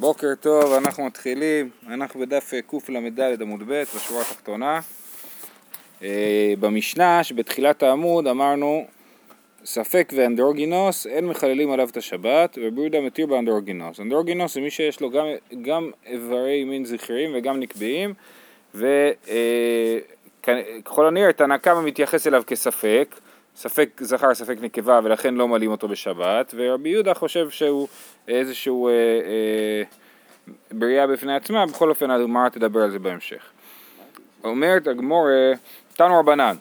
בוקר טוב, אנחנו מתחילים, אנחנו בדף קל"ד עמוד ב' בשורה התחתונה. אה, במשנה שבתחילת העמוד אמרנו ספק ואנדרוגינוס אין מחללים עליו את השבת רבי יהודה מתיר באנדרוגינוס. אנדרוגינוס זה מי שיש לו גם, גם איברי מין זכריים וגם נקביים וככל הנראה תנא קמא מתייחס אליו כספק ספק זכר ספק נקבה ולכן לא מלאים אותו בשבת ורבי יהודה חושב שהוא איזשהו אה, אה, בריאה בפני עצמה בכל אופן הגמרא תדבר על זה בהמשך. אומרת הגמורה תנו רבנן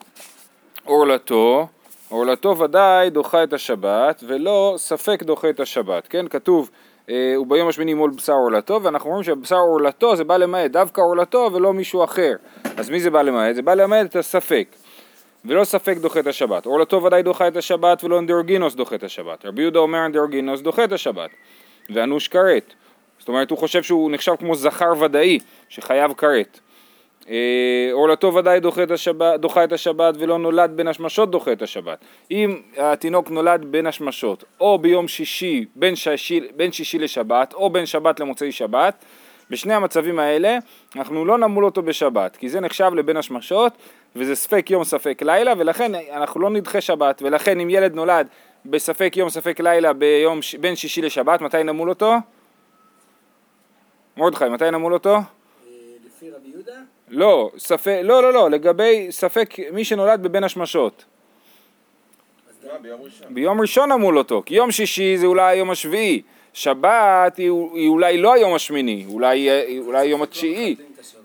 עורלתו עורלתו ודאי דוחה את השבת ולא ספק דוחה את השבת כן כתוב אה, וביום השמיני מול בשר עורלתו ואנחנו אומרים שבשר עורלתו זה בא למעט דווקא עורלתו ולא מישהו אחר אז מי זה בא למעט? זה בא למעט את הספק ולא ספק דוחה את השבת. עורלתו ודאי דוחה את השבת ולא אנדרוגינוס דוחה את השבת. רבי יהודה אומר אנדרוגינוס דוחה את השבת. ואנוש כרת. זאת אומרת הוא חושב שהוא נחשב כמו זכר ודאי שחייב כרת. אה, עורלתו ודאי דוחה את, השבת, דוחה את השבת ולא נולד בין השמשות דוחה את השבת. אם התינוק נולד בין השמשות או ביום שישי בין, שישי, בין שישי לשבת או בין שבת למוצאי שבת בשני המצבים האלה אנחנו לא נמול אותו בשבת כי זה נחשב לבין השמשות וזה ספק יום ספק לילה ולכן אנחנו לא נדחה שבת ולכן אם ילד נולד בספק יום ספק לילה ביום בין שישי לשבת מתי נמול אותו? מרדכי מתי נמול אותו? אה, לפי רבי יהודה? לא, ספק, לא, לא, לא, לגבי ספק מי שנולד בבין השמשות. ביום ראשון נמול אותו, כי יום שישי זה אולי היום השביעי, שבת היא, היא אולי לא היום השמיני, אולי, אולי היום התשיעי,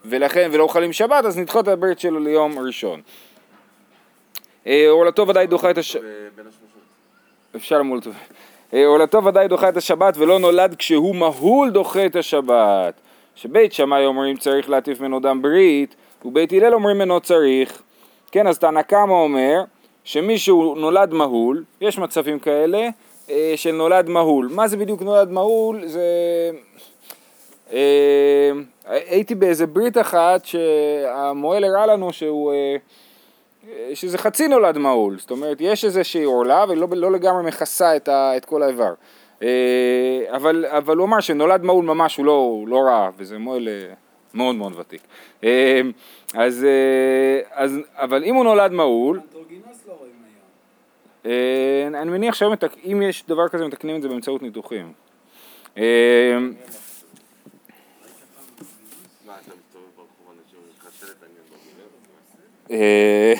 ולכן, ולא אוכלים שבת, אז נדחות את הברית שלו ליום ראשון. אה, עורלתו ודאי דוחה את השבת. אפשר למול אותו. אה, עורלתו ודאי דוחה את השבת ולא נולד כשהוא מהול דוחה את השבת. שבית שמאי אומרים צריך להטיף ממנו דם ברית, ובית הלל אומרים ממנו צריך. כן, אז תנא קמא אומר שמישהו נולד מהול, יש מצבים כאלה, אה, של נולד מהול. מה זה בדיוק נולד מהול? זה... אה, הייתי באיזה ברית אחת שהמוהל הראה לנו שהוא... אה, שזה חצי נולד מהול, זאת אומרת יש איזושהי עורלה ולא לא לגמרי מכסה את, ה, את כל האיבר. אבל, אבל הוא אמר שנולד מהול ממש הוא לא, לא רע, וזה מוהל מאוד מאוד ותיק. אז, אז, אבל אם הוא נולד מהול... אה, אני מניח שאם יש דבר כזה מתקנים את זה באמצעות ניתוחים. אה, אה,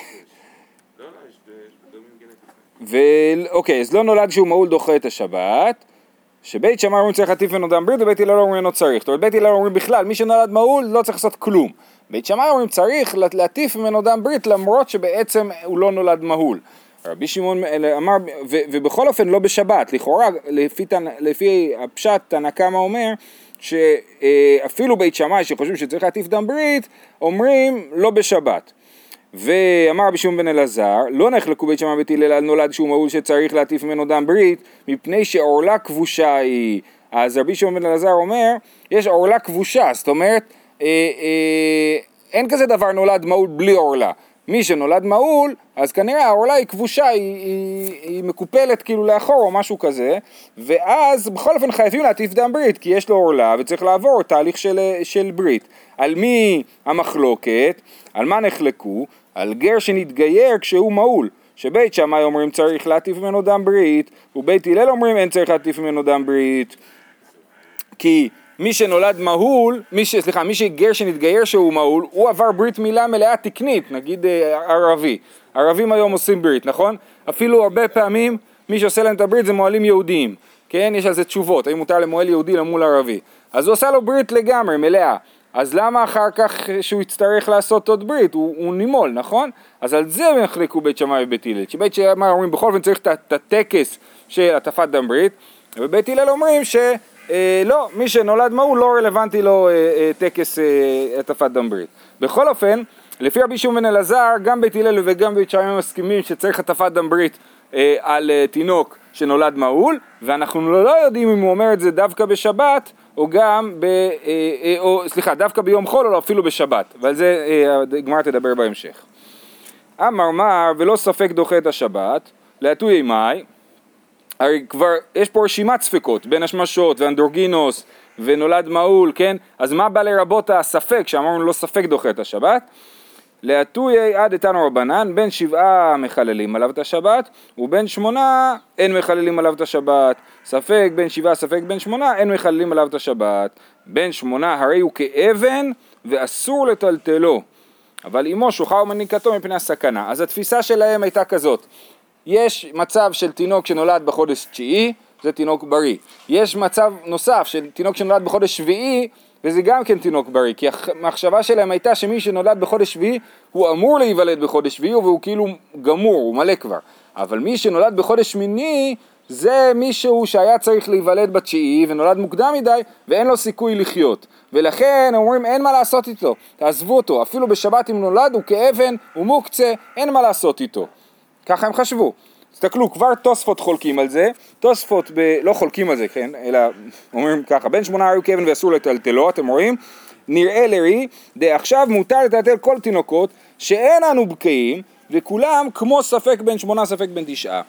ואוקיי, אז לא נולד שהוא מעול דוחה את השבת, שבית שמאי אומרים צריך להטיף ממנו דם ברית ובית הלל אומרים לא צריך. זאת אומרת בית הלל אומרים בכלל מי שנולד מעול לא צריך לעשות כלום. בית שמאי אומרים צריך להטיף ממנו דם ברית למרות שבעצם הוא לא נולד מהול. רבי שמעון אמר, ו, ובכל אופן לא בשבת, לכאורה לפי, לפי הפשט תנא קמא אומר שאפילו בית שמאי שחושבים שצריך להטיף דם ברית, אומרים לא בשבת. ואמר רבי שמעון בן אלעזר, לא נחלקו בית שמאי ובית הלל על נולד שהוא מהול שצריך להטיף ממנו דם ברית, מפני שעורלה כבושה היא. אז רבי שמעון בן אלעזר אומר, יש עורלה כבושה, זאת אומרת, אה, אה, אין כזה דבר נולד מהול בלי עורלה. מי שנולד מעול, אז כנראה העורלה היא כבושה, היא, היא, היא מקופלת כאילו לאחור או משהו כזה, ואז בכל אופן חייבים להטיף דם ברית, כי יש לו עורלה וצריך לעבור תהליך של, של ברית. על מי המחלוקת? על מה נחלקו? על גר שנתגייר כשהוא מעול. שבית שמאי אומרים צריך להטיף ממנו דם ברית, ובית הלל אומרים אין צריך להטיף ממנו דם ברית. כי מי שנולד מהול, מי ש... סליחה, מי שגר שנתגייר שהוא מהול, הוא עבר ברית מילה מלאה תקנית, נגיד אה, ערבי. ערבים היום עושים ברית, נכון? אפילו הרבה פעמים מי שעושה להם את הברית זה מוהלים יהודיים, כן? יש על זה תשובות, האם מותר למוהל יהודי למול ערבי. אז הוא עושה לו ברית לגמרי, מלאה. אז למה אחר כך שהוא יצטרך לעשות עוד ברית? הוא, הוא נימול, נכון? אז על זה הם יחלקו בית שמאי ובית הלל. שבית שמאי אומרים בכל אופן צריך את הטקס של הטפת דם ברית, ובית הלל אומרים ש... אה, לא, מי שנולד מהול לא רלוונטי לו אה, אה, טקס אה, הטפת דם ברית. בכל אופן, לפי רבי שמעון בן אלעזר, גם בית הלל וגם בית שמאי מסכימים שצריך הטפת דם ברית אה, על אה, תינוק שנולד מהול, ואנחנו לא יודעים אם הוא אומר את זה דווקא בשבת, או גם, ב, אה, אה, או סליחה, דווקא ביום חול, או אפילו בשבת, ועל זה אה, הגמרא תדבר בהמשך. אמר מר ולא ספק דוחה את השבת, להטויי מאי הרי כבר יש פה רשימת ספקות בין השמשות ואנדרוגינוס ונולד מעול, כן? אז מה בא לרבות הספק, שאמרנו לא ספק דוחה את השבת? להטויי עד איתנו רבנן, בין שבעה מחללים עליו את השבת, ובין שמונה אין מחללים עליו את השבת. ספק בין שבעה, ספק בין שמונה, אין מחללים עליו את השבת. בין שמונה הרי הוא כאבן ואסור לטלטלו. אבל אמו שוחה ומניקתו מפני הסכנה. אז התפיסה שלהם הייתה כזאת, יש מצב של תינוק שנולד בחודש תשיעי, זה תינוק בריא. יש מצב נוסף של תינוק שנולד בחודש שביעי, וזה גם כן תינוק בריא, כי המחשבה שלהם הייתה שמי שנולד בחודש שביעי, הוא אמור להיוולד בחודש שביעי, והוא כאילו גמור, הוא מלא כבר. אבל מי שנולד בחודש שמיני, זה מישהו שהיה צריך להיוולד בתשיעי ונולד מוקדם מדי ואין לו סיכוי לחיות ולכן אומרים אין מה לעשות איתו, תעזבו אותו, אפילו בשבת אם נולד הוא כאבן, הוא מוקצה, אין מה לעשות איתו ככה הם חשבו. תסתכלו, כבר תוספות חולקים על זה, תוספות ב... לא חולקים על זה, כן, אלא אומרים ככה, בין שמונה היו כאבן ואסור לטלטלו, אתם רואים? נראה לרי, דעכשיו מותר לטלטל כל תינוקות שאין אנו בקעים וכולם כמו ספק בין שמונה ספק בין תשעה.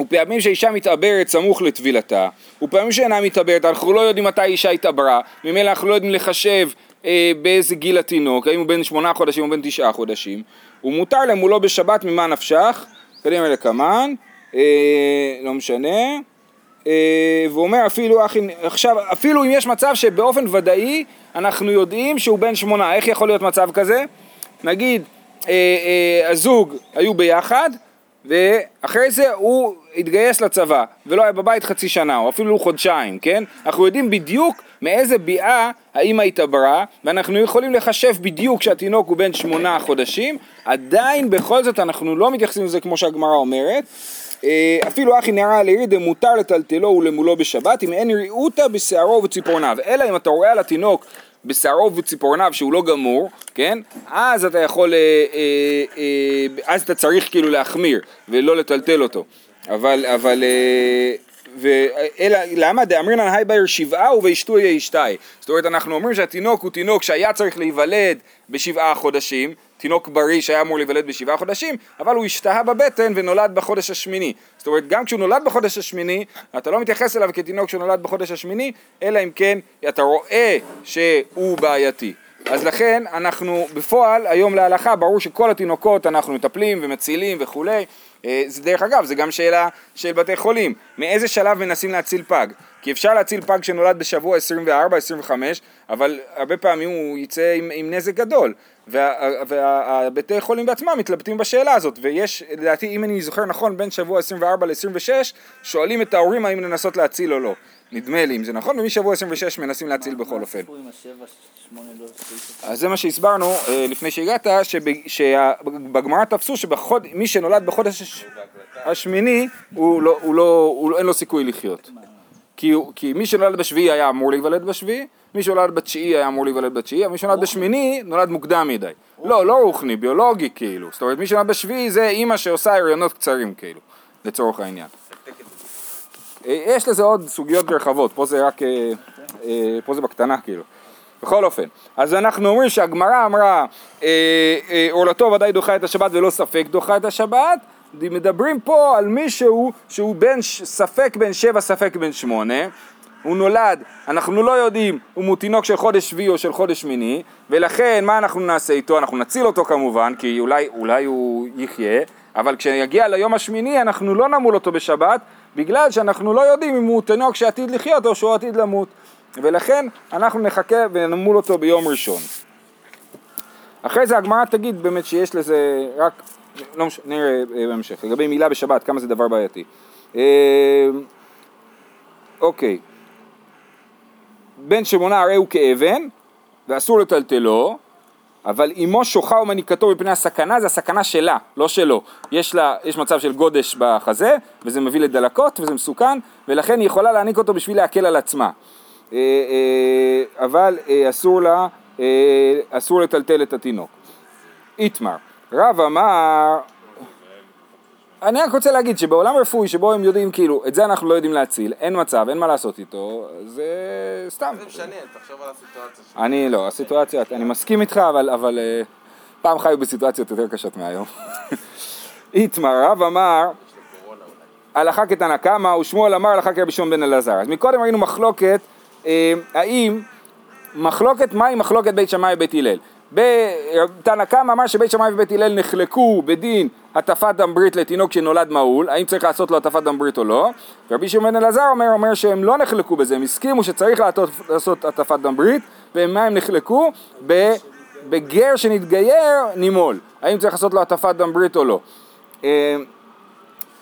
ופעמים שאישה מתעברת סמוך לטבילתה, ופעמים שאינה מתעברת, אנחנו לא יודעים מתי אישה התעברה, ממילא אנחנו לא יודעים לחשב אה, באיזה גיל התינוק, האם הוא בן שמונה חודשים או בן תשעה חודשים, ומותר למולו בשבת ממה נפשך, קדימה לקמן, אה, לא משנה, אה, והוא אומר אפילו, עכשיו, אפילו אם יש מצב שבאופן ודאי אנחנו יודעים שהוא בן שמונה, איך יכול להיות מצב כזה? נגיד אה, אה, הזוג היו ביחד ואחרי זה הוא התגייס לצבא ולא היה בבית חצי שנה או אפילו חודשיים, כן? אנחנו יודעים בדיוק מאיזה ביאה האימא התעברה ואנחנו יכולים לחשב בדיוק שהתינוק הוא בן שמונה חודשים עדיין בכל זאת אנחנו לא מתייחסים לזה כמו שהגמרא אומרת אה, אפילו אחי נערה לעיר דמותר לטלטלו ולמולו בשבת אם אין ראותא בשערו ובציפורניו אלא אם אתה רואה על התינוק בשערו וציפורניו שהוא לא גמור, כן? אז אתה יכול, אה, אה, אה, אז אתה צריך כאילו להחמיר ולא לטלטל אותו. אבל, אבל, אה, ואלא, למה דאמרינן היי בעיר שבעה ובאשתו יהיה אשתי. זאת אומרת, אנחנו אומרים שהתינוק הוא תינוק שהיה צריך להיוולד בשבעה חודשים, תינוק בריא שהיה אמור להיוולד בשבעה חודשים, אבל הוא השתהה בבטן ונולד בחודש השמיני. זאת אומרת, גם כשהוא נולד בחודש השמיני, אתה לא מתייחס אליו כתינוק שנולד בחודש השמיני, אלא אם כן אתה רואה שהוא בעייתי. אז לכן אנחנו בפועל, היום להלכה, ברור שכל התינוקות אנחנו מטפלים ומצילים וכולי. אה, זה דרך אגב, זה גם שאלה של בתי חולים. מאיזה שלב מנסים להציל פג? כי אפשר להציל פג שנולד בשבוע 24-25, אבל הרבה פעמים הוא יצא עם, עם נזק גדול. והבתי וה, חולים בעצמם מתלבטים בשאלה הזאת, ויש, לדעתי, אם אני זוכר נכון, בין שבוע 24 ל-26, שואלים את ההורים האם לנסות להציל או לא. נדמה לי אם זה נכון, ומשבוע 26 מנסים להציל בכל אופן. לא אז זה מה שהסברנו אה, לפני שהגעת, שבגמרא תפסו שמי שנולד בחודש השמיני, לא, לא, אין לו סיכוי לחיות. כי, כי מי שנולד בשביעי היה אמור להיוולד בשביעי, מי שנולד בתשיעי היה אמור להיוולד בתשיעי, מי שנולד בשמיני נולד מוקדם מדי. לא, לא רוחני, ביולוגי כאילו. זאת אומרת, מי שנולד בשביעי זה אימא שעושה הריונות קצרים כאילו, לצורך העניין. אה, יש לזה עוד סוגיות רחבות, פה זה רק, אה, אה, פה זה בקטנה כאילו. בכל אופן, אז אנחנו אומרים שהגמרא אמרה עורלתו ודאי דוחה את השבת ולא ספק דוחה את השבת מדברים פה על מישהו שהוא בין ספק בין שבע ספק בין שמונה הוא נולד, אנחנו לא יודעים אם הוא תינוק של חודש שביעי או של חודש שמיני ולכן מה אנחנו נעשה איתו? אנחנו נציל אותו כמובן כי אולי, אולי הוא יחיה אבל כשיגיע ליום השמיני אנחנו לא נמול אותו בשבת בגלל שאנחנו לא יודעים אם הוא תינוק שעתיד לחיות או שהוא עתיד למות ולכן אנחנו נחכה ונמול אותו ביום ראשון. אחרי זה הגמרא תגיד באמת שיש לזה רק לא משנה, נראה אה, בהמשך. לגבי מילה בשבת, כמה זה דבר בעייתי. אה, אוקיי. בן שמונה הרי הוא כאבן, ואסור לטלטלו, אבל אמו שוחה ומניקתו מפני הסכנה, זה הסכנה שלה, לא שלו. יש לה, יש מצב של גודש בחזה, וזה מביא לדלקות, וזה מסוכן, ולכן היא יכולה להעניק אותו בשביל להקל על עצמה. אה, אבל אסור לה, אסור לטלטל את התינוק. איתמר. רב אמר, אני רק רוצה להגיד שבעולם רפואי שבו הם יודעים כאילו, את זה אנחנו לא יודעים להציל, אין מצב, אין מה לעשות איתו, זה סתם. זה משנה, תחשוב על הסיטואציה. אני לא, הסיטואציה, אני מסכים איתך, אבל, אבל אה, פעם חיו בסיטואציות יותר קשות מהיום. איתמר, רב אמר, הלכה כתנא קמא ושמואל אמר הלכה כרבי שמעון בן אלעזר. אז מקודם ראינו מחלוקת, אה, האם, מחלוקת, מהי מחלוקת בית שמאי ובית הלל? תנא קמא אמר שבית שמאי ובית הלל נחלקו בדין הטפת דם ברית לתינוק שנולד מהול, האם צריך לעשות לו הטפת דם ברית או לא, ורבי שמעון אלעזר אומר, אומר שהם לא נחלקו בזה, הם הסכימו שצריך לעשות הטפת דם ברית, ומה הם נחלקו? בגר שנתגייר נימול, האם צריך לעשות לו הטפת דם ברית או לא. אה,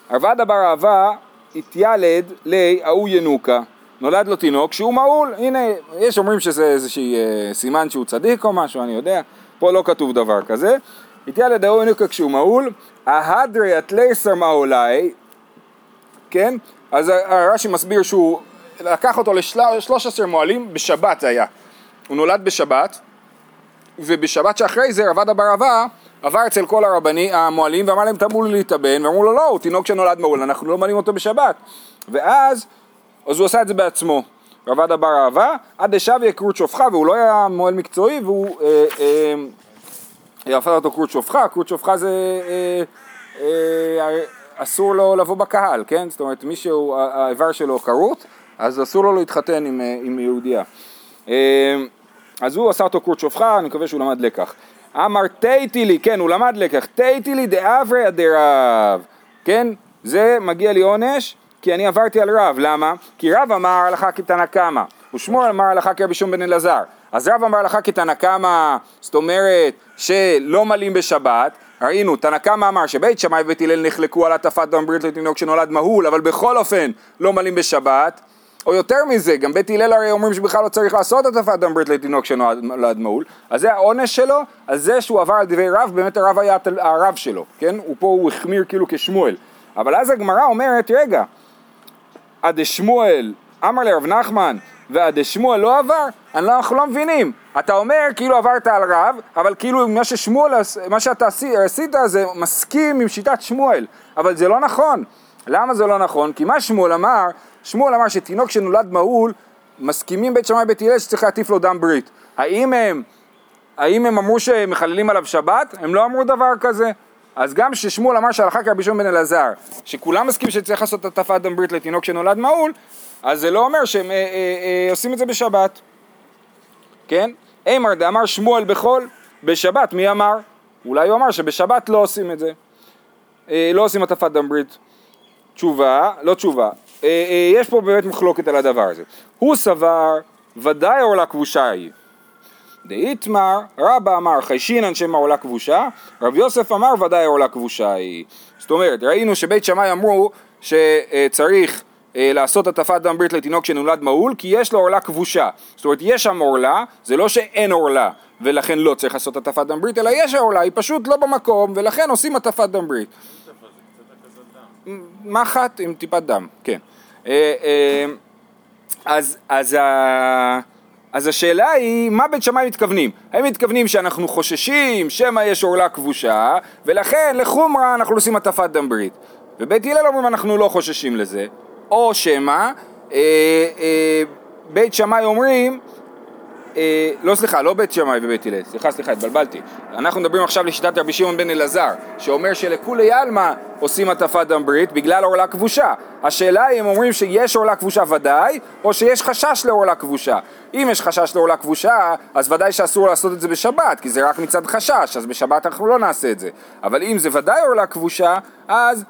עבד אבר אהבה התיילד לי ההוא ינוקה, נולד לו תינוק שהוא מהול, הנה, יש אומרים שזה איזשהי אה, סימן שהוא צדיק או משהו, אני יודע, פה לא כתוב דבר כזה. התיילד ההוא ינוקה כשהוא מהול, ההדרי התלייסר מהולי, כן? אז הרש"י מסביר שהוא לקח אותו לשלוש עשר מועלים, בשבת זה היה. הוא נולד בשבת, ובשבת שאחרי זה רבד אבר אהבה עבר אצל כל הרבני, המועלים ואמר להם תמול להתאבן, ואמרו לו לא, הוא תינוק שנולד מעול, אנחנו לא מעלים אותו בשבת. ואז, אז הוא עשה את זה בעצמו. רבד אבר אהבה, עד דשביה כרות שופחה, והוא לא היה מועל מקצועי, והוא אה, אה, הפך אותו כרות שופחה, כרות שופחה זה אה, אה, אסור לו לבוא בקהל, כן? זאת אומרת, מי שהאיבר שלו כרות, אז אסור לו להתחתן עם, אה, עם יהודייה. אה, אז הוא עשה אותו כרות שופחה, אני מקווה שהוא למד לקח. אמר תיתי לי, כן, הוא למד לקח, תיתי לי דאברי דרב, כן, זה מגיע לי עונש, כי אני עברתי על רב, למה? כי רב אמר הלכה כתנא קמא, ושמואל אמר הלכה כרבי שמעון בן אלעזר, אז רב אמר הלכה כתנא קמא, זאת אומרת שלא מלאים בשבת, ראינו, תנא קמא אמר שבית שמאי ובית הלל נחלקו על הטפת דם ברית לתינוק שנולד מהול, אבל בכל אופן לא מלאים בשבת, או יותר מזה, גם בית הלל הרי אומרים שבכלל לא צריך לעשות הטפת דם ברית לתינוק שנולד מעול, אז זה העונש שלו, על זה שהוא עבר על דברי רב, באמת הרב היה הרב שלו, כן? ופה הוא החמיר כאילו כשמואל. אבל אז הגמרא אומרת, רגע, עד שמואל אמר לרב נחמן, ועד שמואל לא עבר, לא, אנחנו לא מבינים. אתה אומר כאילו עברת על רב, אבל כאילו מה ששמואל, מה שאתה עשית זה מסכים עם שיטת שמואל, אבל זה לא נכון. למה זה לא נכון? כי מה שמואל אמר, שמואל אמר שתינוק שנולד מהול, מסכימים בית שמאי ובית הלל שצריך להטיף לו דם ברית. האם הם, האם הם אמרו שהם מחללים עליו שבת? הם לא אמרו דבר כזה. אז גם ששמואל אמר שהלכה כרבי שמעון בן אלעזר, שכולם מסכימים שצריך לעשות הטפת דם ברית לתינוק שנולד מהול, אז זה לא אומר שהם אה, אה, אה, עושים את זה בשבת. כן? אימר דאמר שמואל בחול, בשבת מי אמר? אולי הוא אמר שבשבת לא עושים את זה. אה, לא עושים הטפת דם ברית. תשובה, לא תשובה, אה, אה, יש פה באמת מחלוקת על הדבר הזה. הוא סבר, ודאי עורלה כבושה היא. דאיתמר, רבא אמר חיישינן שמא עורלה כבושה, רב יוסף אמר ודאי עורלה כבושה היא. זאת אומרת, ראינו שבית שמאי אמרו שצריך אה, לעשות הטפת דם ברית לתינוק שנולד מהול, כי יש לו עורלה כבושה. זאת אומרת, יש שם עורלה, זה לא שאין עורלה, ולכן לא צריך לעשות הטפת דם ברית, אלא יש עורלה, היא פשוט לא במקום, ולכן עושים הטפת דם ברית. מחט עם טיפת דם, כן. אה, אה, אז, אז, אז השאלה היא, מה בית שמאי מתכוונים? האם מתכוונים שאנחנו חוששים שמא יש עורלה כבושה, ולכן לחומרה אנחנו עושים הטפת דם ברית. ובית הלל אומרים אנחנו לא חוששים לזה, או שמא אה, אה, בית שמאי אומרים אה, לא סליחה, לא בית שמאי ובית הלל, סליחה סליחה התבלבלתי. אנחנו מדברים עכשיו לשיטת רבי שמעון בן אלעזר שאומר שלכולי עלמא עושים הטפת דם ברית בגלל עורלה כבושה. השאלה היא אם אומרים שיש עורלה כבושה ודאי או שיש חשש לעורלה כבושה. אם יש חשש לעורלה כבושה אז ודאי שאסור לעשות את זה בשבת כי זה רק מצד חשש אז בשבת אנחנו לא נעשה את זה. אבל אם זה ודאי עורלה כבושה אז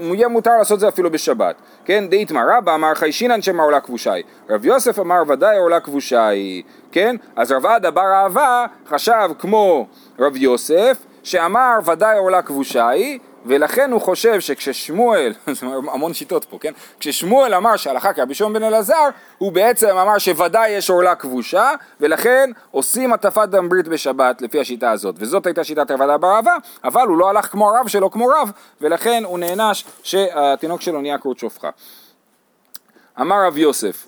יהיה מותר לעשות זה אפילו בשבת. כן, דאיתמר רבא אמר חיישינן שמא עולה כבושה היא. רב יוסף אמר ודאי עולה כבושה היא. כן, אז רב עדה בר אהבה חשב כמו רב יוסף שאמר ודאי עולה כבושה היא ולכן הוא חושב שכששמואל, המון שיטות פה, כן? כששמואל אמר שהלכה כרבי שמעון בן אלעזר, הוא בעצם אמר שוודאי יש עורלה כבושה, ולכן עושים הטפת דם ברית בשבת לפי השיטה הזאת. וזאת הייתה שיטת רבדה בר אהבה, אבל הוא לא הלך כמו הרב שלו כמו רב, ולכן הוא נענש שהתינוק שלו נהיה כרות שופחה. אמר רב יוסף,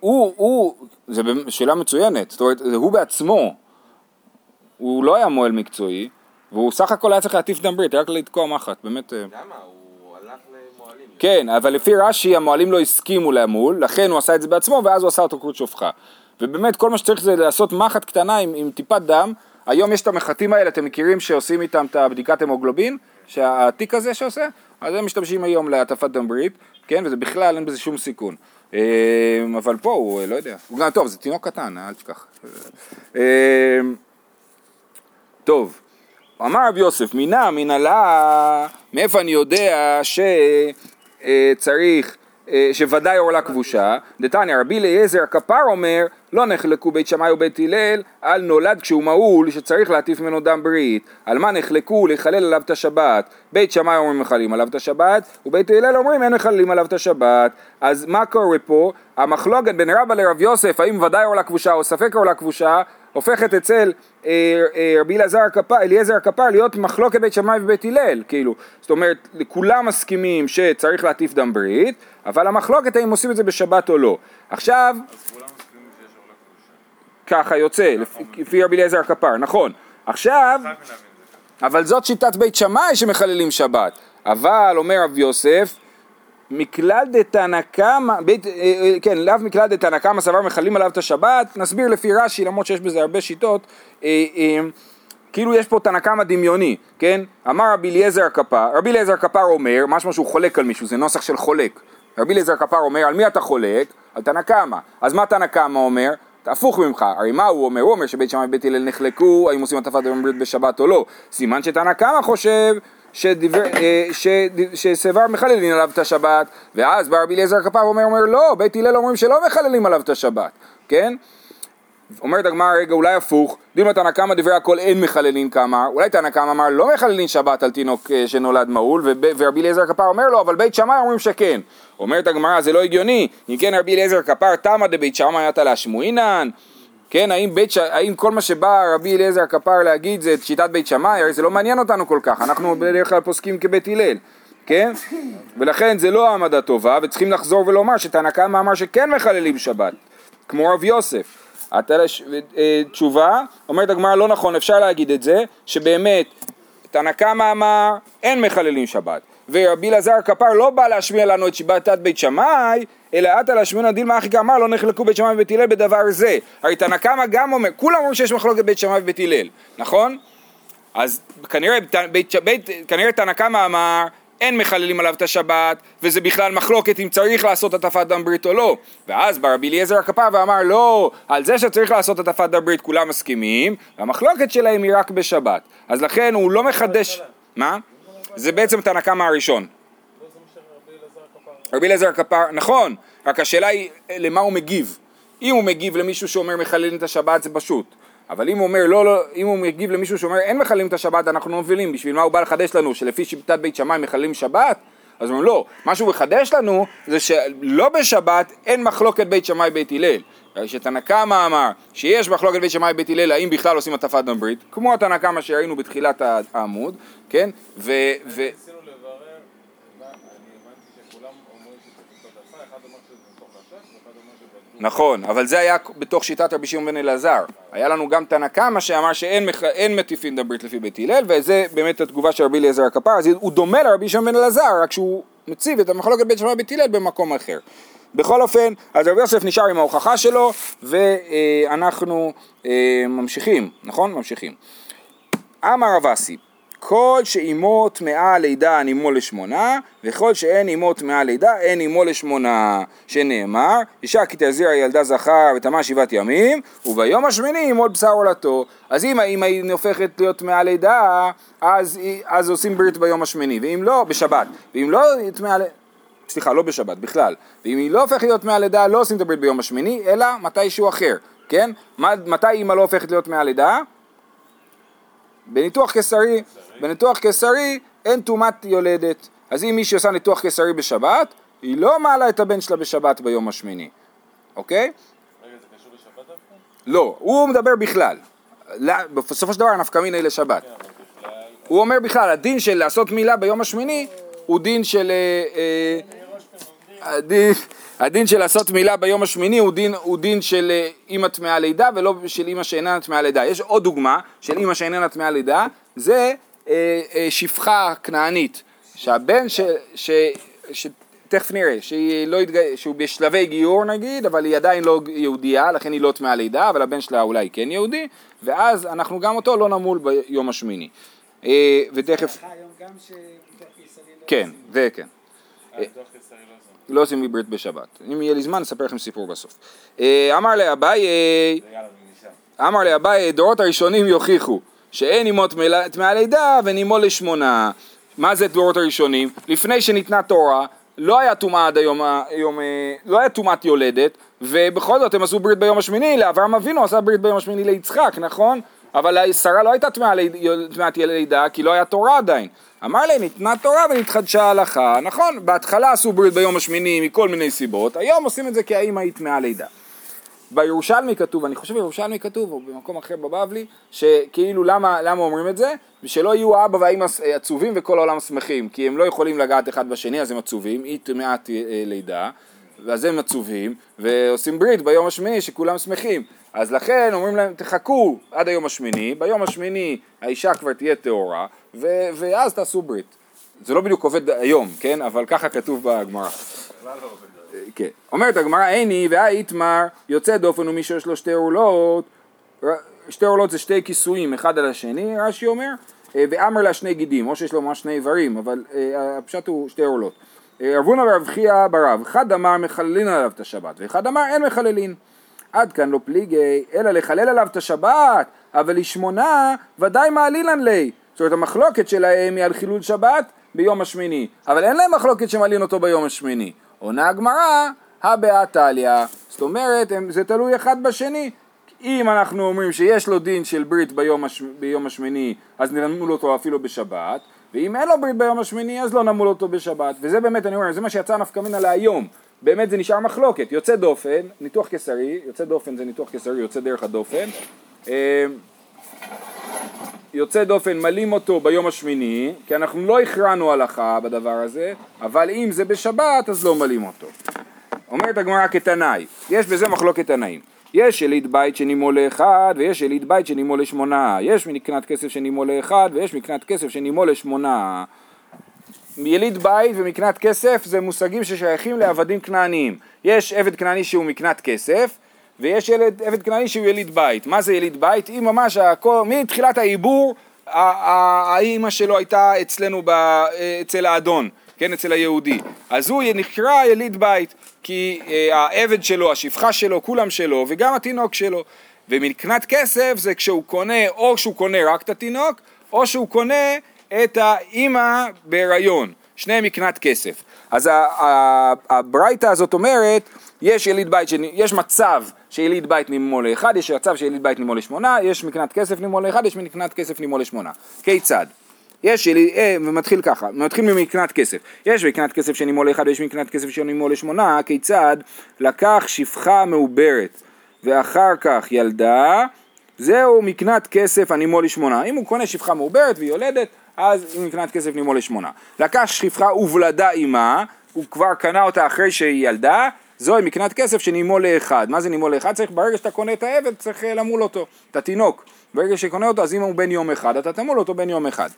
הוא, הוא, זו שאלה מצוינת, זאת אומרת, הוא בעצמו, הוא לא היה מוהל מקצועי, והוא סך הכל היה צריך להטיף דם ברית, רק לתקוע מחט, באמת. אה. למה? הוא הלך למוהלים. כן, אבל לפי רש"י המוהלים לא הסכימו למול, לכן הוא עשה את זה בעצמו, ואז הוא עשה אותו כרות שופחה. ובאמת כל מה שצריך זה לעשות מחט קטנה עם, עם טיפת דם. היום יש את המחטים האלה, אתם מכירים שעושים איתם את הבדיקת המוגלובין? שהתיק הזה שעושה, אז הם משתמשים היום להטפת דם ברית, כן, וזה בכלל אין בזה שום סיכון. אה, אבל פה הוא, לא יודע, הוא גם טוב, זה תינוק קטן, אל תשכח. אה, טוב, אמר רב יוסף, מינה, מנהלה, מאיפה אני יודע שצריך, אה, שוודאי עורלה כבושה? דתניא, רבי אליעזר הכפר אומר, לא נחלקו בית שמאי ובית הלל על נולד כשהוא מהול שצריך להטיף ממנו דם ברית. על מה נחלקו לחלל עליו את השבת? בית שמאי אומרים מחללים עליו את השבת, ובית הלל אומרים אין מחללים עליו את השבת. אז מה קורה פה? המחלוקת בין רבא לרב יוסף, האם ודאי עורלה כבושה או ספק עורלה כבושה, הופכת אצל אה, אה, רבי אליעזר הכפר להיות מחלוקת בית שמאי ובית הלל, כאילו, זאת אומרת, כולם מסכימים שצריך להטיף דם ברית, אבל המחלוקת האם עושים את זה בשבת או לא. עכשיו, ככה יוצא, לפי- רבי אליעזר הכפר, נכון. עכשיו, אבל זאת שיטת בית שמאי שמחללים שבת. אבל, אומר רב יוסף, מכלל דתנא קמא, בית- אה, אה, כן, לאו מכלל דתנא קמא סבר מחללים עליו את השבת, נסביר לפי רש"י, למרות שיש בזה הרבה שיטות, אה, אה, כאילו יש פה תנא קמא דמיוני, כן? אמר רבי אליעזר הכפר, רבי אליעזר הכפר אומר, משמע שהוא חולק על מישהו, זה נוסח של חולק. רבי אליעזר הכפר אומר, על מי אתה חולק? על תנא קמא. אז מה תנא קמא אומר? הפוך ממך, הרי מה הוא אומר? הוא אומר שבית שמאי ובית הלל נחלקו, האם עושים הטפת דם ברית בשבת או לא. סימן שתנא קמא חושב שדיבר, אה, שד- שסבר מחללים עליו את השבת, ואז בא רבי אליעזר הכפר אומר, אומר לא, בית הלל אומרים שלא מחללים עליו את השבת, כן? אומרת הגמרא, רגע, אולי הפוך, דימה תנא קמא דברי הכל אין מחללין כאמר, אולי תנא קמא אמר לא מחללין שבת על תינוק אה, שנולד מהול, וב- ורבי אליעזר כפר אומר לו, אבל בית שמאי אומרים שכן. אומרת הגמרא, זה לא הגיוני, אם כן רבי אליעזר כפר תמא דבית שמאי עתה להשמועינן, כן, האם, בית. האם כל מה שבא רבי אליעזר כפר להגיד זה את שיטת בית שמאי, הרי זה לא מעניין אותנו כל כך, אנחנו בדרך כלל פוסקים כבית הלל, כן? ולכן זה לא העמדה טובה, וצריכים לחזור ולומר שתנא קמא אמר שכן מחללים שבת, כמו רב יוסף. לש... אה, תשובה, אומרת הגמרא לא נכון, אפשר להגיד את זה, שבאמת תנא קמא אמר אין מחללים שבת, ורבי אלעזר כפר לא בא להשמיע לנו את שיטת בית שמאי, אלא עתה להשמיענה דילמה אחי אמר לא נחלקו בית שמאי ובית הלל בדבר זה. הרי תנא קמא גם אומר, כולם אומרים שיש מחלוקת בית שמאי ובית הלל, נכון? אז כנראה, בית, כנראה תנא קמא אמר אין מחללים עליו את השבת וזה בכלל מחלוקת אם צריך לעשות הטפת דם ברית או לא ואז בא רבי אליעזר הכפר ואמר לא על זה שצריך לעשות הטפת דם ברית כולם מסכימים והמחלוקת שלהם היא רק בשבת אז לכן הוא לא מחדש מה? זה בעצם תנא קמא הראשון רבי אליעזר הכפר, נכון, רק השאלה היא למה הוא מגיב. אם הוא מגיב למישהו שאומר מחללים את השבת זה פשוט. אבל אם הוא אומר לא, לא, אם הוא מגיב למישהו שאומר אין מחללים את השבת אנחנו לא מבינים, בשביל מה הוא בא לחדש לנו שלפי שיטת בית שמאי מחללים שבת? אז הוא אומר לא, מה שהוא מחדש לנו זה שלא בשבת אין מחלוקת בית שמאי בית הלל. שתנא קמא אמר שיש מחלוקת בית שמאי בית הלל האם בכלל עושים הטפת דם ברית, כמו התנא קמא שראינו בתחילת העמוד, כן? ו... ו... ניסינו לברר, הבנ- אני הבנתי שכולם אומרים שצריך לעשות עשה, אחד אומר שזה מתוך השש, ואחד אומר שבדוק. נכון, אבל זה היה בתוך שיטת רבי שמעון בן אלעזר. היה לנו גם תנא קמא שאמר שאין מטיפין דם ברית לפי בית הלל, וזה באמת התגובה של רבי אליעזר הכפר, אז הוא דומה לרבי שמעון בן אלעזר, רק שהוא מציב את המחלוקת בית שמעון בית הלל במקום אחר. בכל אופן, אז רבי יוסף נשאר עם ההוכחה שלו, ואנחנו אה, ממשיכים, נכון? ממשיכים. אמר רב אסי, כל שאימו טמאה לידה אין אימו לשמונה, וכל שאין אימו טמאה לידה אין אימו לשמונה, שנאמר, אישה כי תזירה ילדה זכר וטמאה שבעת ימים, וביום השמיני ימול בשר עולתו. אז אם האמא היא הופכת להיות טמאה לידה, אז, אז עושים ברית ביום השמיני, ואם לא, בשבת, ואם לא טמאה לידה, סליחה, לא בשבת, בכלל. ואם היא לא הופכת להיות מהלידה, לא עושים את הברית ביום השמיני, אלא מתישהו אחר, כן? מתי אימא לא הופכת להיות מהלידה? בניתוח קיסרי, בניתוח קיסרי אין טומאת יולדת. אז אם מישהי עושה ניתוח קיסרי בשבת, היא לא מעלה את הבן שלה בשבת ביום השמיני, אוקיי? רגע, זה קשור לשבת דווקא? לא, הוא מדבר בכלל. בסופו של דבר נפקא מינה היא לשבת. כן. הוא אומר בכלל, הדין של לעשות מילה ביום השמיני הוא דין של... אה, אה, הדין, הדין של לעשות מילה ביום השמיני הוא דין, הוא דין של אה, אימא טמאה לידה ולא של אימא שאיננה טמאה לידה. יש עוד דוגמה של אימא שאיננה טמאה לידה, זה אה, אה, שפחה כנענית, שהבן ש... ש, ש תכף נראה, שהיא לא התג... שהוא בשלבי גיור נגיד, אבל היא עדיין לא יהודייה, לכן היא לא טמאה לידה, אבל הבן שלה אולי כן יהודי, ואז אנחנו גם אותו לא נמול ביום השמיני. אה, ותכף... לא כן, וכן. אה, דוח קיסרי לא. לא עושים לי ברית בשבת. אם יהיה לי זמן, אספר לכם סיפור בסוף. אה, אמר לאביי, זה. אמר לאביי, דורות הראשונים יוכיחו שאין אימות טמאה לידה ונימו לשמונה. מה זה דורות הראשונים? לפני שניתנה תורה, לא היה טומאה עד היום, היום אה, לא היה טומאת יולדת, ובכל זאת הם עשו ברית ביום השמיני, לאברהם אבינו עשה ברית ביום השמיני ליצחק, נכון? אבל שרה לא הייתה טמאת לידה, כי לא היה תורה עדיין. אמר להם, ניתנה תורה ונתחדשה ההלכה, נכון, בהתחלה עשו ברית ביום השמיני מכל מיני סיבות, היום עושים את זה כי האמא היא טמאה לידה. בירושלמי כתוב, אני חושב בירושלמי כתוב, או במקום אחר בבבלי, שכאילו למה, למה אומרים את זה? ושלא יהיו האבא והאמא עצובים וכל העולם שמחים, כי הם לא יכולים לגעת אחד בשני אז הם עצובים, היא טמאת אה, לידה, ואז הם עצובים, ועושים ברית ביום השמיני שכולם שמחים. אז לכן אומרים להם תחכו עד היום השמיני, ביום השמיני האישה כבר תהיה טהורה, ו- ואז תעשו ברית. זה לא בדיוק עובד היום, כן? אבל ככה כתוב בגמרא. כן. אומרת הגמרא, איני והאיתמר יוצא דופן ומי שיש לו שתי עורלות, שתי עורלות זה שתי כיסויים אחד על השני, רש"י אומר, אה, ואמר לה שני גידים, או שיש לו ממש שני איברים, אבל אה, הפשט הוא שתי עורלות. אה, רב הונא ורב חייא ברב, אחד אמר מחללין עליו את השבת, ואחד אמר אין מחללין. עד כאן לא פליגי, אלא לחלל עליו את השבת, אבל לשמונה ודאי מעלילן לי. זאת אומרת המחלוקת שלהם היא על חילול שבת ביום השמיני, אבל אין להם מחלוקת שמעלין אותו ביום השמיני. עונה הגמרא, הבאה טליא, זאת אומרת הם- זה תלוי אחד בשני. אם אנחנו אומרים שיש לו דין של ברית ביום, הש... ביום השמיני, אז נמול אותו אפילו בשבת, ואם אין לו ברית ביום השמיני, אז לא נמול אותו בשבת. וזה באמת, אני אומר, זה מה שיצא נפקא מינה להיום. באמת זה נשאר מחלוקת. יוצא דופן, ניתוח קיסרי, יוצא דופן זה ניתוח קיסרי, יוצא דרך הדופן. יוצא דופן מלים אותו ביום השמיני, כי אנחנו לא הכרענו הלכה בדבר הזה, אבל אם זה בשבת אז לא מלים אותו. אומרת הגמרא כתנאי, יש בזה מחלוקת תנאים. יש יליד בית שנימו לאחד ויש יליד בית שנימו לשמונה. יש מקנת כסף שנימו לאחד ויש מקנת כסף שנימו לשמונה. יליד בית ומקנת כסף זה מושגים ששייכים לעבדים כנעניים. יש עבד כנעני שהוא מקנת כסף ויש ילד, עבד כנעני שהוא יליד בית. מה זה יליד בית? אם ממש הכל, מתחילת העיבור האימא שלו הייתה אצלנו, ב, אצל האדון, כן, אצל היהודי. אז הוא נקרא יליד בית, כי אה, העבד שלו, השפחה שלו, כולם שלו, וגם התינוק שלו. ומקנת כסף זה כשהוא קונה, או שהוא קונה רק את התינוק, או שהוא קונה את האימא בהיריון. שניהם מקנת כסף. אז הברייתא הזאת אומרת, יש יליד בית, שנ- יש מצב שיליד בית נימו לאחד, יש מצב שיליד בית נימו לשמונה, יש מקנת כסף נימו לאחד, יש מקנת כסף נימו לשמונה. כיצד? יש יליד, אה, ומתחיל ככה, מתחיל ממקנת כסף. יש מקנת כסף שנימו לאחד ויש מקנת כסף שנימו לשמונה, כיצד? לקח שפחה מעוברת ואחר כך ילדה, זהו מקנת כסף הנימו לשמונה. אם הוא קונה שפחה מעוברת והיא יולדת, אז מקנת כסף נימו לשמונה. לקח שפחה ובלדה עימה, הוא כבר קנה אותה אחרי שהיא ילדה, זוהי מקנת כסף שנימו לאחד. מה זה נימו לאחד? צריך, ברגע שאתה קונה את העבד, צריך אה, למול אותו, את התינוק. ברגע שקונה אותו, אז אם הוא בן יום אחד, אתה תמול אותו בן יום אחד.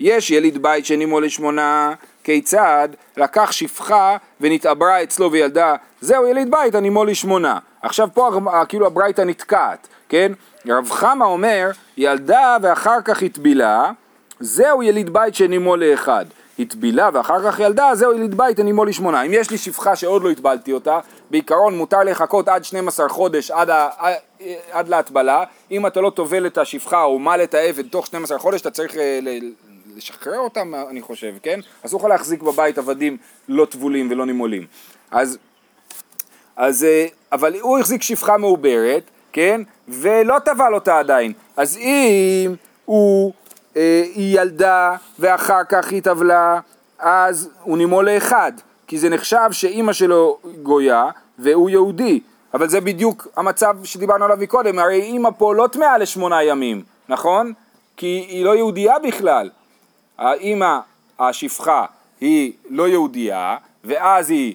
יש יליד בית שנימו לשמונה, כיצד? לקח שפחה ונתעברה אצלו וילדה, זהו יליד בית, הנימו לשמונה. עכשיו פה כאילו הברייתא נתקעת, כן? רב חמא אומר, ילדה ואחר כך הטבילה, זהו יליד בית שנימו לאחד. הטבילה ואחר כך ילדה, זהו יליד בית הנימו לשמונה. אם יש לי שפחה שעוד לא הטבלתי אותה, בעיקרון מותר לחכות עד 12 חודש עד, ה, עד להטבלה. אם אתה לא טובל את השפחה או מל את העבד תוך 12 חודש, אתה צריך אה, לשחרר אותם, אני חושב, כן? אסור לך להחזיק בבית עבדים לא טבולים ולא נימולים. אז אז, אה, אבל הוא החזיק שפחה מעוברת, כן? ולא טבל אותה עדיין. אז אם הוא, אה, היא ילדה ואחר כך היא טבלה, אז הוא נימו לאחד. כי זה נחשב שאימא שלו גויה והוא יהודי. אבל זה בדיוק המצב שדיברנו עליו מקודם, הרי אימא פה לא טמאה לשמונה ימים, נכון? כי היא לא יהודייה בכלל. האימא, השפחה, היא לא יהודייה, ואז היא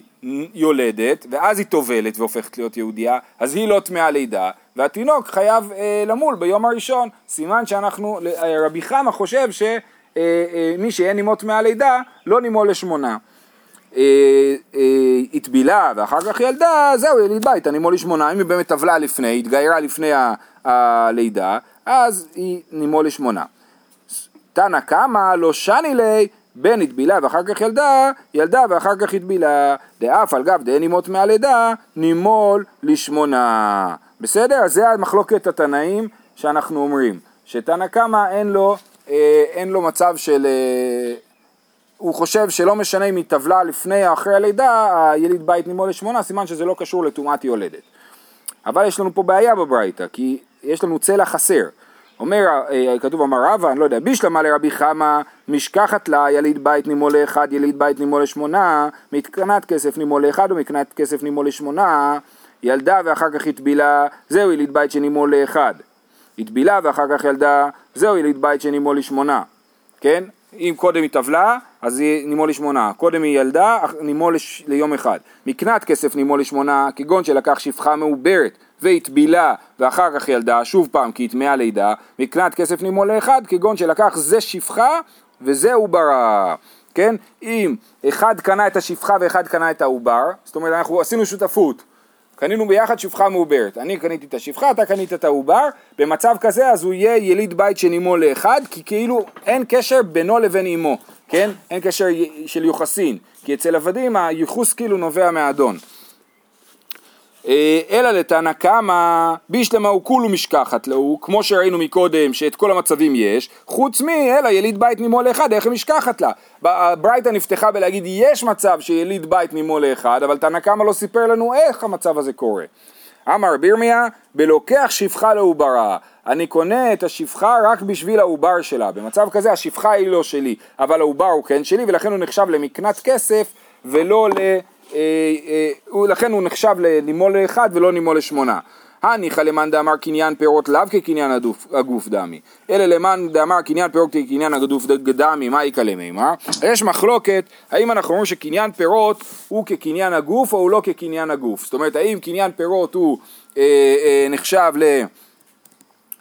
יולדת, ואז היא טובלת והופכת להיות יהודייה, אז היא לא טמאה לידה, והתינוק חייב אה, למול ביום הראשון. סימן שאנחנו, אה, רבי חמא חושב שמי אה, אה, מי שאין נימו טמאה לידה, לא נימו לשמונה. אה, הטבילה ואחר כך ילדה, זהו יליד בית, הנימו לשמונה. אם היא באמת טבלה לפני, התגיירה לפני הלידה, אז היא נימו לשמונה. תנא קמא לא שני ליה בן הטבילה ואחר כך ילדה, ילדה ואחר כך הטבילה. דאף על גב דאין אימות מהלידה, נימול לשמונה. בסדר? אז זה המחלוקת התנאים שאנחנו אומרים. שתנא קמא אין לו, אה, אין לו מצב של... אה, הוא חושב שלא משנה אם היא טבלה לפני או אחרי הלידה, היליד בית נימול לשמונה, סימן שזה לא קשור לטומאת יולדת. אבל יש לנו פה בעיה בברייתא, כי יש לנו צלע חסר. אומר, אה, כתוב אמר רבא, אני לא יודע, בישלמה לרבי חמא, משכחת לה יליד בית נימול לאחד, יליד בית נימול לשמונה, מתקנת כסף נימול לאחד ומתקנת כסף נימול לשמונה, ילדה ואחר כך הטבילה, זהו יליד בית שנימול לאחד. הטבילה ואחר כך ילדה, זהו יליד בית שנימול לשמונה. כן? אם קודם היא טבלה, אז היא נימול לשמונה. קודם היא ילדה, נימול לש... ליום אחד. מקנת כסף נימול לשמונה, כגון שלקח שפחה מעוברת והטבילה ואחר כך ילדה, שוב פעם כי היא טמאה לידה, מקנת כסף נימול לאחד, כגון שלקח זה שפחה וזה עוברה. כן? אם אחד קנה את השפחה ואחד קנה את העובר, זאת אומרת אנחנו עשינו שותפות. קנינו ביחד שפחה מעוברת, אני קניתי את השפחה, אתה קנית את העובר, במצב כזה אז הוא יהיה יליד בית של אמו לאחד, כי כאילו אין קשר בינו לבין אמו, כן? אין קשר של יוחסין, כי אצל עבדים הייחוס כאילו נובע מהאדון. אה, אלא לתנא קמא בישלמה הוא כולו משכחת לו, כמו שראינו מקודם שאת כל המצבים יש, חוץ מ, אלא יליד בית נימו לאחד, איך היא משכחת לה? הברייתא נפתחה בלהגיד יש מצב שיליד בית נימו לאחד, אבל תנא קמא לא סיפר לנו איך המצב הזה קורה. אמר בירמיה, בלוקח שפחה לעוברה, אני קונה את השפחה רק בשביל העובר שלה, במצב כזה השפחה היא לא שלי, אבל העובר הוא כן שלי ולכן הוא נחשב למקנת כסף ולא ל... אה, אה, לכן הוא נחשב לנימול לאחד ולא נימול לשמונה. הניחא למאן דאמר קניין פירות לאו כקניין הגוף, דמי, אלא למאן דאמר קניין פירות כקניין הגוף דמי, מה יקלה מימר? יש מחלוקת האם אנחנו אומרים שקניין פירות הוא כקניין הגוף או הוא לא כקניין הגוף, זאת אומרת האם קניין פירות הוא אה, אה, נחשב ל...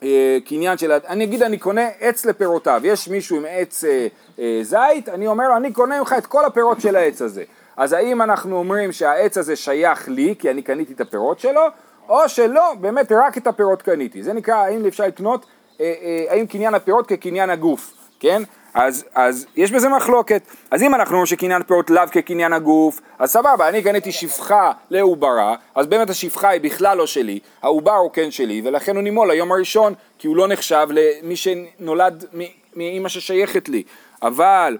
אה, קניין של, אני אגיד אני קונה עץ לפירותיו, יש מישהו עם עץ אה, אה, זית, אני אומר לו אני קונה ממך את כל הפירות של העץ הזה, אז האם אנחנו אומרים שהעץ הזה שייך לי כי אני קניתי את הפירות שלו, או שלא, באמת רק את הפירות קניתי. זה נקרא האם אפשר לקנות, אה, אה, האם קניין הפירות כקניין הגוף, כן? אז, אז יש בזה מחלוקת. אז אם אנחנו אומרים שקניין פירות לאו כקניין הגוף, אז סבבה, אני קניתי שפחה לעוברה, אז באמת השפחה היא בכלל לא שלי, העובר הוא כן שלי, ולכן הוא נימול ליום הראשון, כי הוא לא נחשב למי שנולד מאימא ששייכת לי. אבל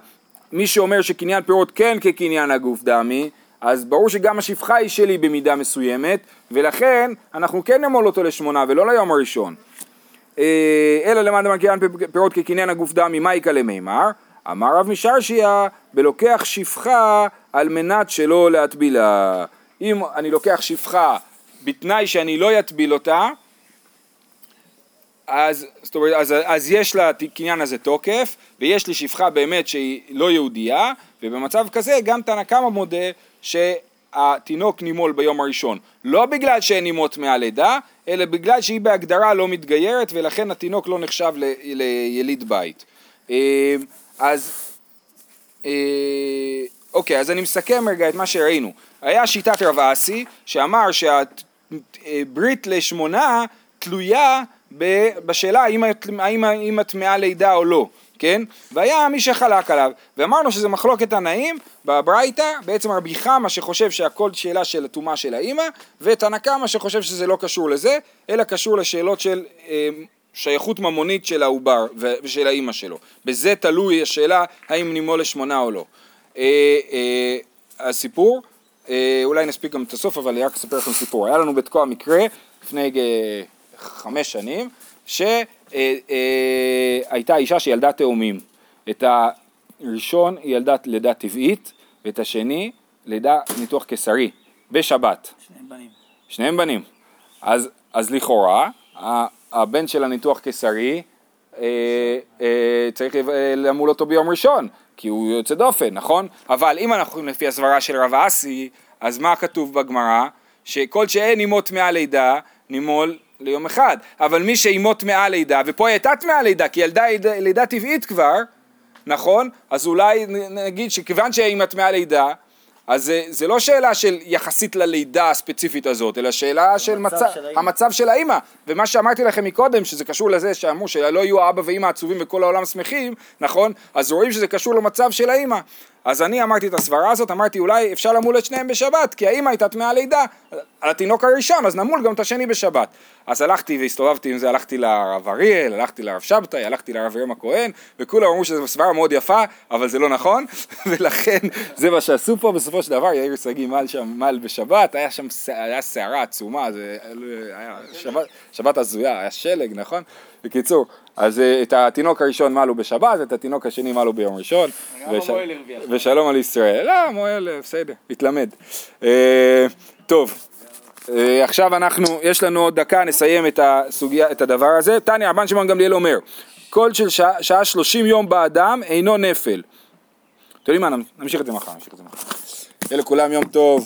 מי שאומר שקניין פירות כן כקניין הגוף דמי, אז ברור שגם השפחה היא שלי במידה מסוימת, ולכן אנחנו כן נמול אותו לשמונה ולא ליום הראשון. אה, אלא למען דמר קניין פירות כקניין הגוף דמי, מה יקלה מימר? אמר רב משרשיה, בלוקח שפחה על מנת שלא להטבילה. אם אני לוקח שפחה בתנאי שאני לא אטביל אותה, אז, זאת אומרת, אז, אז יש לקניין הזה תוקף, ויש לי שפחה באמת שהיא לא יהודייה, ובמצב כזה גם תנא קמא מודה שהתינוק נימול ביום הראשון. לא בגלל שאין נימות מהלידה, אלא בגלל שהיא בהגדרה לא מתגיירת, ולכן התינוק לא נחשב ל, ליליד בית. אה, אז, אה, אוקיי, אז אני מסכם רגע את מה שראינו. היה שיטת רב אסי, שאמר שהברית לשמונה תלויה בשאלה האם, האם, האם טמאה לידה או לא, כן? והיה מי שחלק עליו, ואמרנו שזה מחלוקת תנאים בברייתא, בעצם רבי חמא שחושב שהכל שאלה של הטומאה של האימא, ותנא קמא שחושב שזה לא קשור לזה, אלא קשור לשאלות של אה, שייכות ממונית של העובר ושל האימא שלו. בזה תלוי השאלה האם נימו לשמונה או לא. אה, אה, הסיפור, אה, אולי נספיק גם את הסוף, אבל אני רק אספר לכם סיפור. היה לנו בתקוע מקרה לפני... אה, חמש שנים, שהייתה אה, אישה שילדה תאומים. את הראשון היא ילדה לידה טבעית, ואת השני לידה ניתוח קיסרי, בשבת. שניהם בנים. שניהם בנים. אז, אז לכאורה, הבן של הניתוח קיסרי, אה, אה, צריך למול אותו ביום ראשון, כי הוא יוצא דופן, נכון? אבל אם אנחנו לפי הסברה של רב אסי, אז מה כתוב בגמרא? שכל שאין אימו טמאה לידה, נימול ליום אחד, אבל מי שאימו טמאה לידה, ופה היא הייתה טמאה לידה, כי ילדה לידה טבעית כבר, נכון? אז אולי נגיד שכיוון שהיא טמאה לידה, אז זה, זה לא שאלה של יחסית ללידה הספציפית הזאת, אלא שאלה של מצב, של. המצב של האימא. ומה שאמרתי לכם מקודם, שזה קשור לזה שאמרו שלא יהיו אבא ואימא עצובים וכל העולם שמחים, נכון? אז רואים שזה קשור למצב של האימא. אז אני אמרתי את הסברה הזאת, אמרתי אולי אפשר למול את שניהם בשבת, כי האימא הייתה טמאה לידה על התינוק הראשון, אז נמול גם את השני בשבת. אז הלכתי והסתובבתי עם זה, הלכתי לרב אריאל, הלכתי לרב שבתאי, הלכתי לרב ראם הכהן, וכולם אמרו שזו סברה מאוד יפה, אבל זה לא נכון, ולכן זה מה שעשו פה, בסופו של דבר יאיר שגיא מל שם, מל בשבת, היה שם, היה סערה עצומה, זה היה שבת, שבת הזויה, היה שלג, נכון? בקיצור, אז אה, את התינוק הראשון מלו בשבת, את התינוק השני מלו ביום ראשון. וש-. ושלום על ישראל. לא, מוהל, אה, בסדר, התלמד. אה, טוב, עכשיו אנחנו, יש לנו עוד דקה, נסיים את הסוגיה, את הדבר הזה. תניא, רבן שמעון גמליאל אומר, כל של שעה, שעה 30 יום באדם אינו נפל. אתם יודעים מה, נמשיך את זה מחר, נמשיך את זה מחר. יהיה לכולם יום טוב.